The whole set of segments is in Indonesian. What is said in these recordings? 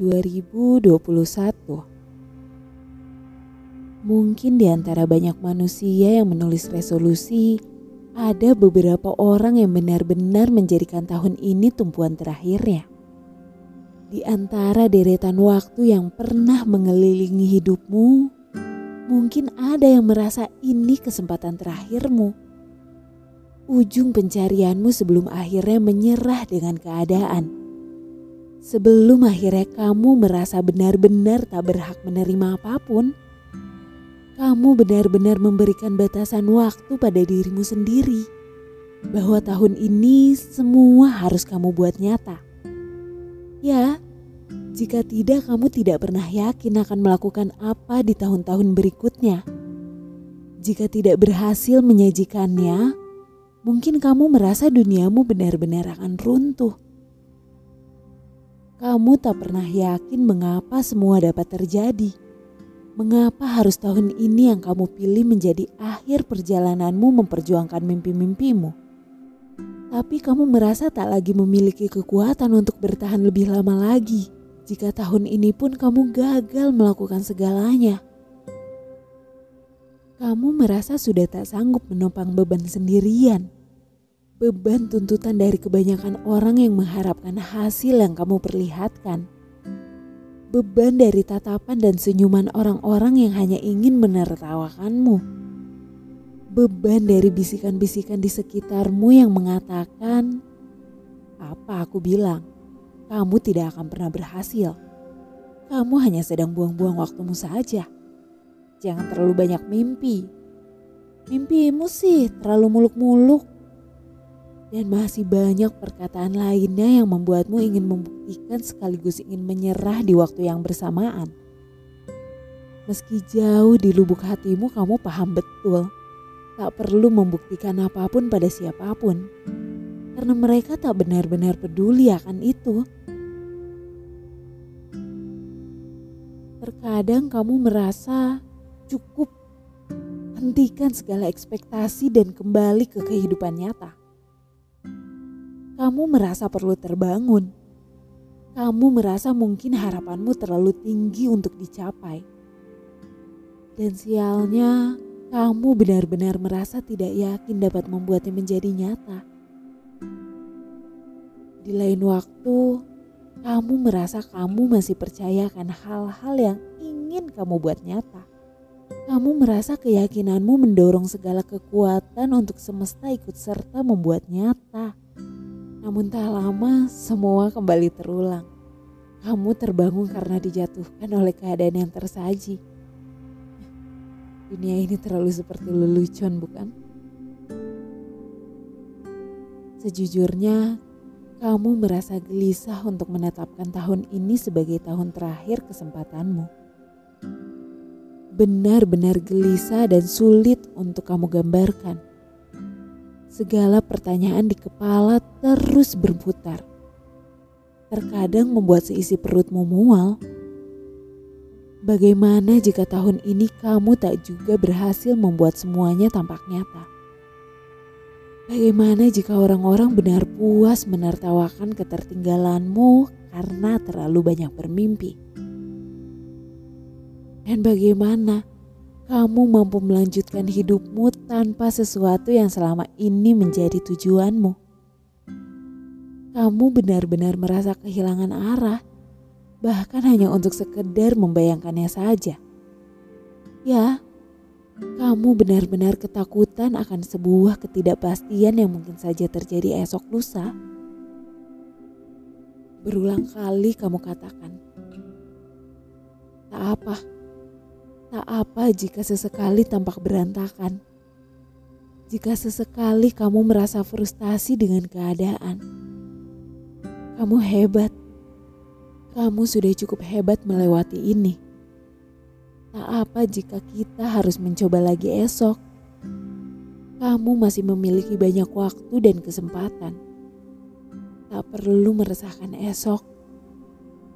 2021. Mungkin di antara banyak manusia yang menulis resolusi, ada beberapa orang yang benar-benar menjadikan tahun ini tumpuan terakhirnya. Di antara deretan waktu yang pernah mengelilingi hidupmu, mungkin ada yang merasa ini kesempatan terakhirmu. Ujung pencarianmu sebelum akhirnya menyerah dengan keadaan sebelum akhirnya kamu merasa benar-benar tak berhak menerima apa pun, kamu benar-benar memberikan batasan waktu pada dirimu sendiri bahwa tahun ini semua harus kamu buat nyata. Ya, jika tidak, kamu tidak pernah yakin akan melakukan apa di tahun-tahun berikutnya. Jika tidak berhasil menyajikannya, mungkin kamu merasa duniamu benar-benar akan runtuh kamu tak pernah yakin mengapa semua dapat terjadi. Mengapa harus tahun ini yang kamu pilih menjadi akhir perjalananmu memperjuangkan mimpi-mimpimu? Tapi kamu merasa tak lagi memiliki kekuatan untuk bertahan lebih lama lagi. Jika tahun ini pun kamu gagal melakukan segalanya, kamu merasa sudah tak sanggup menopang beban sendirian beban tuntutan dari kebanyakan orang yang mengharapkan hasil yang kamu perlihatkan. Beban dari tatapan dan senyuman orang-orang yang hanya ingin menertawakanmu. Beban dari bisikan-bisikan di sekitarmu yang mengatakan, "Apa aku bilang? Kamu tidak akan pernah berhasil. Kamu hanya sedang buang-buang waktumu saja. Jangan terlalu banyak mimpi. Mimpimu sih terlalu muluk-muluk." Dan masih banyak perkataan lainnya yang membuatmu ingin membuktikan sekaligus ingin menyerah di waktu yang bersamaan. Meski jauh di lubuk hatimu kamu paham betul, tak perlu membuktikan apa pun pada siapa pun. Karena mereka tak benar-benar peduli akan itu. Terkadang kamu merasa cukup hentikan segala ekspektasi dan kembali ke kehidupan nyata kamu merasa perlu terbangun. Kamu merasa mungkin harapanmu terlalu tinggi untuk dicapai. Dan sialnya, kamu benar-benar merasa tidak yakin dapat membuatnya menjadi nyata. Di lain waktu, kamu merasa kamu masih percaya akan hal-hal yang ingin kamu buat nyata. Kamu merasa keyakinanmu mendorong segala kekuatan untuk semesta ikut serta membuat nyata. Namun tak lama semua kembali terulang. Kamu terbangun karena dijatuhkan oleh keadaan yang tersaji. Dunia ini terlalu seperti lelucon bukan? Sejujurnya, kamu merasa gelisah untuk menetapkan tahun ini sebagai tahun terakhir kesempatanmu. Benar-benar gelisah dan sulit untuk kamu gambarkan Segala pertanyaan di kepala terus berputar. Terkadang membuat seisi perutmu mual. Bagaimana jika tahun ini kamu tak juga berhasil membuat semuanya tampak nyata? Bagaimana jika orang-orang benar puas menertawakan ketertinggalanmu karena terlalu banyak bermimpi? Dan bagaimana kamu mampu melanjutkan hidupmu tanpa sesuatu yang selama ini menjadi tujuanmu. Kamu benar-benar merasa kehilangan arah, bahkan hanya untuk sekedar membayangkannya saja. Ya, kamu benar-benar ketakutan akan sebuah ketidakpastian yang mungkin saja terjadi esok lusa. Berulang kali kamu katakan, "Tak apa." Tak apa jika sesekali tampak berantakan. Jika sesekali kamu merasa frustasi dengan keadaan. Kamu hebat. Kamu sudah cukup hebat melewati ini. Tak apa jika kita harus mencoba lagi esok. Kamu masih memiliki banyak waktu dan kesempatan. Tak perlu meresahkan esok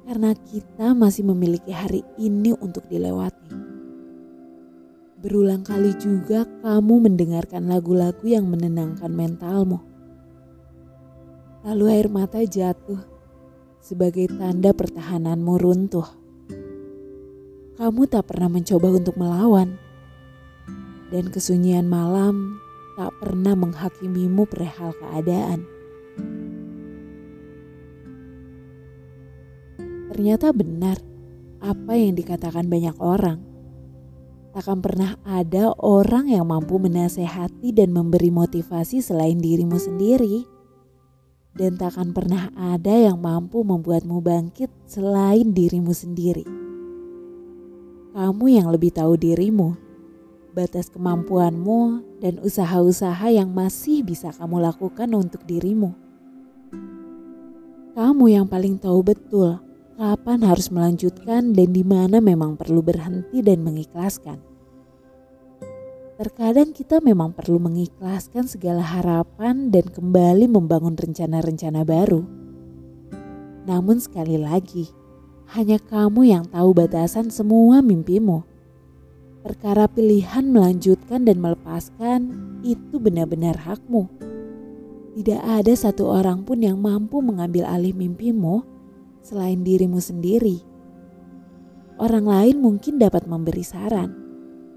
karena kita masih memiliki hari ini untuk dilewati. Berulang kali juga kamu mendengarkan lagu-lagu yang menenangkan mentalmu. Lalu air mata jatuh sebagai tanda pertahananmu runtuh. Kamu tak pernah mencoba untuk melawan, dan kesunyian malam tak pernah menghakimimu perihal keadaan. Ternyata benar apa yang dikatakan banyak orang. Takkan pernah ada orang yang mampu menasehati dan memberi motivasi selain dirimu sendiri. Dan takkan pernah ada yang mampu membuatmu bangkit selain dirimu sendiri. Kamu yang lebih tahu dirimu batas kemampuanmu, dan usaha-usaha yang masih bisa kamu lakukan untuk dirimu. Kamu yang paling tahu betul kapan harus melanjutkan dan di mana memang perlu berhenti dan mengikhlaskan. Terkadang kita memang perlu mengikhlaskan segala harapan dan kembali membangun rencana-rencana baru. Namun sekali lagi, hanya kamu yang tahu batasan semua mimpimu Perkara pilihan melanjutkan dan melepaskan itu benar-benar hakmu. Tidak ada satu orang pun yang mampu mengambil alih mimpimu selain dirimu sendiri. Orang lain mungkin dapat memberi saran,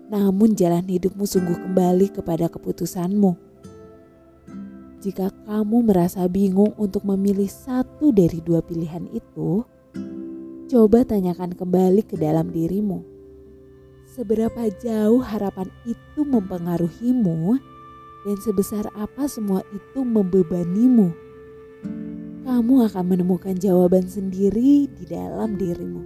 namun jalan hidupmu sungguh kembali kepada keputusanmu. Jika kamu merasa bingung untuk memilih satu dari dua pilihan itu, coba tanyakan kembali ke dalam dirimu seberapa jauh harapan itu mempengaruhimu dan sebesar apa semua itu membebanimu. Kamu akan menemukan jawaban sendiri di dalam dirimu.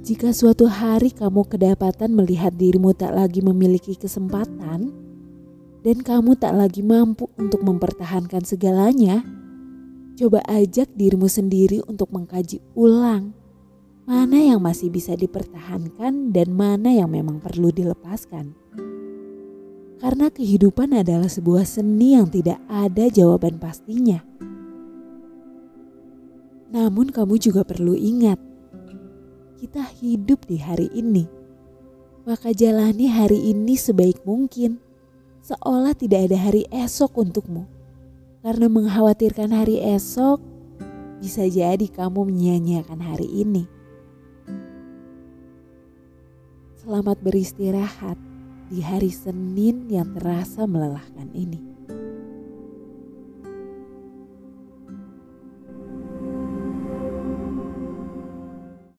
Jika suatu hari kamu kedapatan melihat dirimu tak lagi memiliki kesempatan dan kamu tak lagi mampu untuk mempertahankan segalanya, coba ajak dirimu sendiri untuk mengkaji ulang mana yang masih bisa dipertahankan dan mana yang memang perlu dilepaskan. Karena kehidupan adalah sebuah seni yang tidak ada jawaban pastinya. Namun kamu juga perlu ingat, kita hidup di hari ini. Maka jalani hari ini sebaik mungkin, seolah tidak ada hari esok untukmu. Karena mengkhawatirkan hari esok, bisa jadi kamu menyia-nyiakan hari ini. Selamat beristirahat di hari Senin yang terasa melelahkan ini.